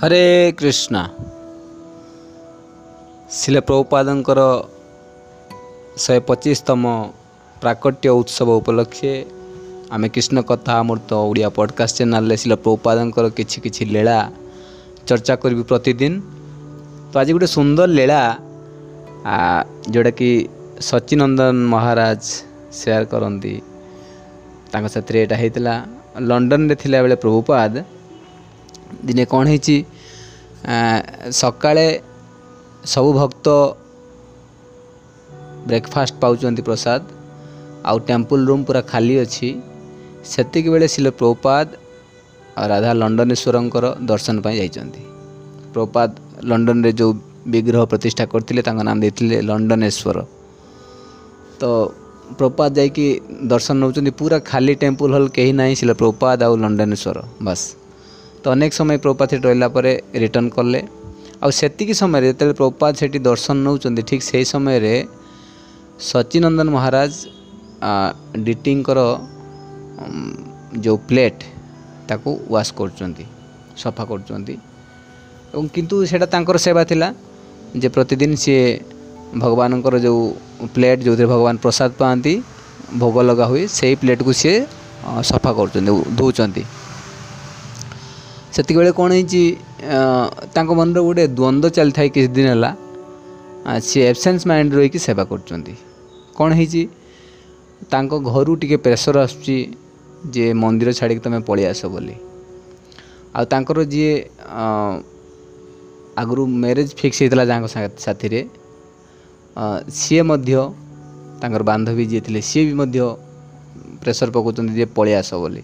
ହରେ କୃଷ୍ଣ ଶିଳ ପ୍ରଭୁପାଦଙ୍କର ଶହେ ପଚିଶତମ ପ୍ରାକଟ୍ୟ ଉତ୍ସବ ଉପଲକ୍ଷେ ଆମେ କୃଷ୍ଣ କଥା ଅମୃତ ଓଡ଼ିଆ ପଡ଼କାଷ୍ଟ ଚ୍ୟାନେଲ୍ରେ ଶିଳ ପ୍ରଭୁପାଦଙ୍କର କିଛି କିଛି ଲୀଳା ଚର୍ଚ୍ଚା କରିବି ପ୍ରତିଦିନ ତ ଆଜି ଗୋଟେ ସୁନ୍ଦର ଲୀଳା ଯେଉଁଟାକି ସଚିନନ୍ଦନ ମହାରାଜ ସେୟାର କରନ୍ତି ତାଙ୍କ ସାଥିରେ ଏଇଟା ହେଇଥିଲା ଲଣ୍ଡନରେ ଥିଲାବେଳେ ପ୍ରଭୁପାଦ ଦିନେ କ'ଣ ହେଇଛି ସକାଳେ ସବୁ ଭକ୍ତ ବ୍ରେକଫାଷ୍ଟ ପାଉଛନ୍ତି ପ୍ରସାଦ ଆଉ ଟେମ୍ପଲ୍ ରୁମ୍ ପୁରା ଖାଲି ଅଛି ସେତିକିବେଳେ ଶିଲ ପ୍ରପାତ ରାଧା ଲଣ୍ଡନେଶ୍ୱରଙ୍କର ଦର୍ଶନ ପାଇଁ ଯାଇଛନ୍ତି ପ୍ରପାତ ଲଣ୍ଡନରେ ଯେଉଁ ବିଗ୍ରହ ପ୍ରତିଷ୍ଠା କରିଥିଲେ ତାଙ୍କ ନାମ ଦେଇଥିଲେ ଲଣ୍ଡନେଶ୍ୱର ତ ପ୍ରପାତ ଯାଇକି ଦର୍ଶନ ନେଉଛନ୍ତି ପୁରା ଖାଲି ଟେମ୍ପଲ୍ ହଲ୍ କେହି ନାହିଁ ଶିଲ ପ୍ରପାତ ଆଉ ଲଣ୍ଡନେଶ୍ୱର ବାସ୍ तो अनेक समय प्रपात से रहा रिटर्न कले आक समय जो प्रपात से दर्शन नौ ठीक से समय सचिनंदन महाराज डीटिंग जो प्लेट ताकू वाश कर सफा कर किंतु कर सेवा थिला जे प्रतिदिन सी भगवान जो प्लेट जो थे भगवान प्रसाद पाती भोग लगा हुए से प्लेट को सी सफा कर ସେତିକିବେଳେ କ'ଣ ହେଇଛି ତାଙ୍କ ମନରେ ଗୋଟେ ଦ୍ୱନ୍ଦ୍ୱ ଚାଲିଥାଏ କିଛି ଦିନ ହେଲା ସିଏ ଏବସେନ୍ସ ମାଇଣ୍ଡ ରହିକି ସେବା କରୁଛନ୍ତି କ'ଣ ହେଇଛି ତାଙ୍କ ଘରୁ ଟିକେ ପ୍ରେସର୍ ଆସୁଛି ଯେ ମନ୍ଦିର ଛାଡ଼ିକି ତୁମେ ପଳେଇ ଆସ ବୋଲି ଆଉ ତାଙ୍କର ଯିଏ ଆଗରୁ ମ୍ୟାରେଜ୍ ଫିକ୍ସ ହେଇଥିଲା ଯାହାଙ୍କ ସାଥିରେ ସିଏ ମଧ୍ୟ ତାଙ୍କର ବାନ୍ଧବୀ ଯିଏ ଥିଲେ ସିଏ ବି ମଧ୍ୟ ପ୍ରେସର୍ ପକାଉଛନ୍ତି ଯେ ପଳେଇ ଆସ ବୋଲି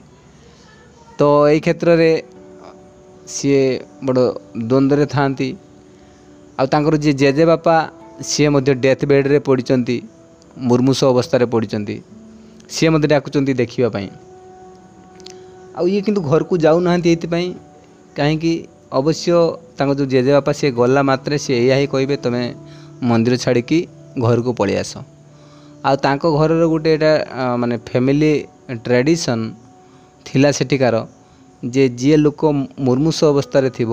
ତ ଏଇ କ୍ଷେତ୍ରରେ ସିଏ ବଡ଼ ଦ୍ୱନ୍ଦ୍ୱରେ ଥାଆନ୍ତି ଆଉ ତାଙ୍କର ଯିଏ ଜେଜେବାପା ସିଏ ମଧ୍ୟ ଡେଥ୍ ବେଡ଼୍ରେ ପଡ଼ିଛନ୍ତି ମୁର୍ମୁଷ ଅବସ୍ଥାରେ ପଡ଼ିଛନ୍ତି ସିଏ ମୋତେ ଡାକୁଛନ୍ତି ଦେଖିବା ପାଇଁ ଆଉ ଇଏ କିନ୍ତୁ ଘରକୁ ଯାଉନାହାନ୍ତି ଏଇଥିପାଇଁ କାହିଁକି ଅବଶ୍ୟ ତାଙ୍କ ଯେଉଁ ଜେଜେବାପା ସିଏ ଗଲା ମାତ୍ରେ ସିଏ ଏଇଆ ହିଁ କହିବେ ତୁମେ ମନ୍ଦିର ଛାଡ଼ିକି ଘରକୁ ପଳେଇ ଆସ ଆଉ ତାଙ୍କ ଘରର ଗୋଟେ ଏଇଟା ମାନେ ଫ୍ୟାମିଲି ଟ୍ରାଡ଼ିସନ୍ ଥିଲା ସେଠିକାର ଯେ ଯିଏ ଲୋକ ମୁର୍ମୁଷ ଅବସ୍ଥାରେ ଥିବ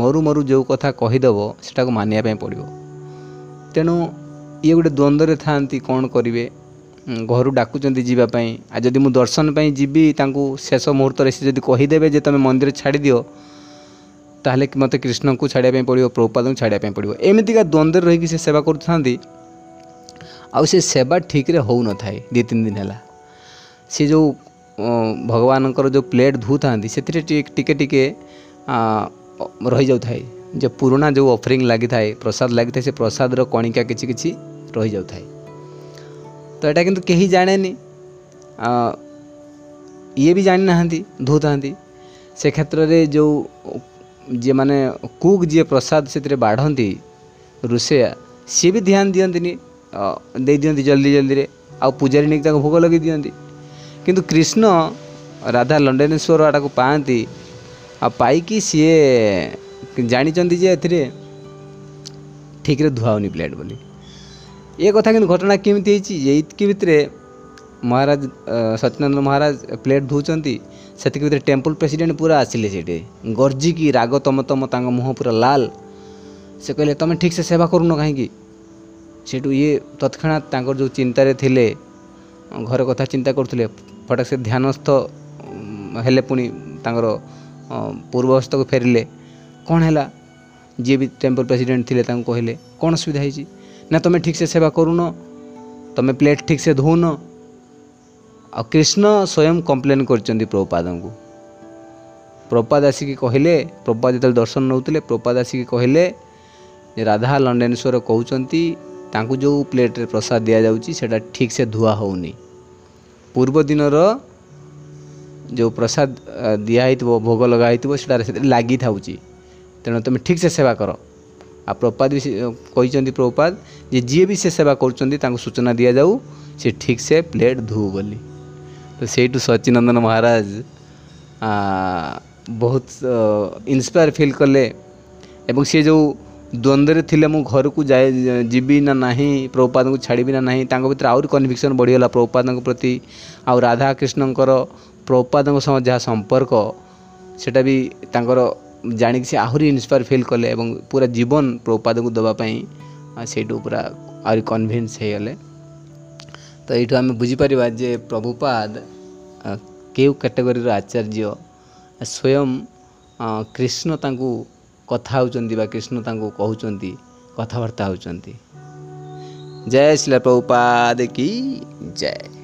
ମରୁ ମରୁ ଯେଉଁ କଥା କହିଦେବ ସେଟାକୁ ମାନିବା ପାଇଁ ପଡ଼ିବ ତେଣୁ ଇଏ ଗୋଟେ ଦ୍ୱନ୍ଦ୍ୱରେ ଥାଆନ୍ତି କ'ଣ କରିବେ ଘରୁ ଡାକୁଛନ୍ତି ଯିବା ପାଇଁ ଆଉ ଯଦି ମୁଁ ଦର୍ଶନ ପାଇଁ ଯିବି ତାଙ୍କୁ ଶେଷ ମୁହୂର୍ତ୍ତରେ ସେ ଯଦି କହିଦେବେ ଯେ ତୁମେ ମନ୍ଦିର ଛାଡ଼ିଦିଅ ତାହେଲେ ମୋତେ କୃଷ୍ଣଙ୍କୁ ଛାଡ଼ିବା ପାଇଁ ପଡ଼ିବ ପ୍ରଭୁପାଦଙ୍କୁ ଛାଡ଼ିବା ପାଇଁ ପଡ଼ିବ ଏମିତିକା ଦ୍ୱନ୍ଦ୍ୱରେ ରହିକି ସେ ସେବା କରୁଥାନ୍ତି ଆଉ ସେ ସେବା ଠିକ୍ରେ ହେଉନଥାଏ ଦୁଇ ତିନି ଦିନ ହେଲା ସେ ଯେଉଁ भगवान जो प्लेट धो था से टिके टिके रही जाए जो पुराणा जो अफरींग लगी थाए प्रसाद लगी था प्रसाद कणिका किसी किसी रही जाए तो यहाँ कितना कहीं ये भी जाणी ना धो था से क्षेत्र में जो जे माने कुक जी प्रसाद से बाढ़ती रोसेया सी भी ध्यान दिये दे दिखती जल्दी जल्दी आ पूजारी भोग लगे दिखती किंतु कृष्ण राधा लंडनेश्वर लंडेनेश्वर को पाती सीए जानते ठीक धुआनी प्लेट बोली ये कथा कि घटना केमती भितरे महाराज सत्यनंदन महाराज प्लेट से टेम्पल प्रेसीडेट पूरा आसिले से गर्जी की राग तम तम तक मुह पूरा लाल से कहले तुम ठीक से सेवा करूना कहीं सीठ ये तत्णात जो चिंतार ଘର କଥା ଚିନ୍ତା କରୁଥିଲେ ହଠାତ୍ ସେ ଧ୍ୟାନସ୍ଥ ହେଲେ ପୁଣି ତାଙ୍କର ପୂର୍ବବସ୍ଥକୁ ଫେରିଲେ କ'ଣ ହେଲା ଯିଏ ବି ଟେମ୍ପଲ୍ ପ୍ରେସିଡେଣ୍ଟ ଥିଲେ ତାଙ୍କୁ କହିଲେ କ'ଣ ଅସୁବିଧା ହେଇଛି ନା ତୁମେ ଠିକ୍ସେ ସେବା କରୁନ ତୁମେ ପ୍ଲେଟ୍ ଠିକ୍ସେ ଧୋଉନ ଆଉ କୃଷ୍ଣ ସ୍ୱୟଂ କମ୍ପ୍ଲେନ୍ କରିଛନ୍ତି ପ୍ରଭୁପାଦଙ୍କୁ ପ୍ରପାଦ ଆସିକି କହିଲେ ପ୍ରପାଦ ଯେତେବେଳେ ଦର୍ଶନ ନେଉଥିଲେ ପ୍ରପାଦ ଆସିକି କହିଲେ ଯେ ରାଧା ଲଣ୍ଡେନେଶ୍ୱର କହୁଛନ୍ତି जो प्लेट रे प्रसाद दि जाऊँगा ठीक से धुआ हो पूर्व दिन रो प्रसाद दिहित भोग लगा लगि था तेणु तुम ठीक से सेवा कर आ प्रपाद भी कही प्रपाद जे जी भी से सेवा कर सूचना दि जाऊ से ठीक से प्लेट धो बोली तो सही सचिनंदन महाराज आ, बहुत इन्स्पायर फिल कले सी जो द्वंद्वे थे मुझ घर को जाए जी ना ना प्रभुपाद को छाड़बी ना ना भितर आहरी कनभिक्सन बढ़ीगला प्रभुपाद प्रति आ राधा कृष्ण प्रभुपाद जहाँ संपर्क से जाणी से आहरी इनस्पायर फिल कले पूरा जीवन प्रभुपाद को देवाई से पूरा आनभीन्स कनभीन्सले तो यू आम बुझीपर जे प्रभुपाद के कैटेगोरी आचार्य स्वयं कृष्ण ताकू କଥା ହେଉଛନ୍ତି ବା କୃଷ୍ଣ ତାଙ୍କୁ କହୁଛନ୍ତି କଥାବାର୍ତ୍ତା ହେଉଛନ୍ତି ଜୟ ଶ୍ରୀ ପ୍ରଭୁପାଦ କି ଜୟ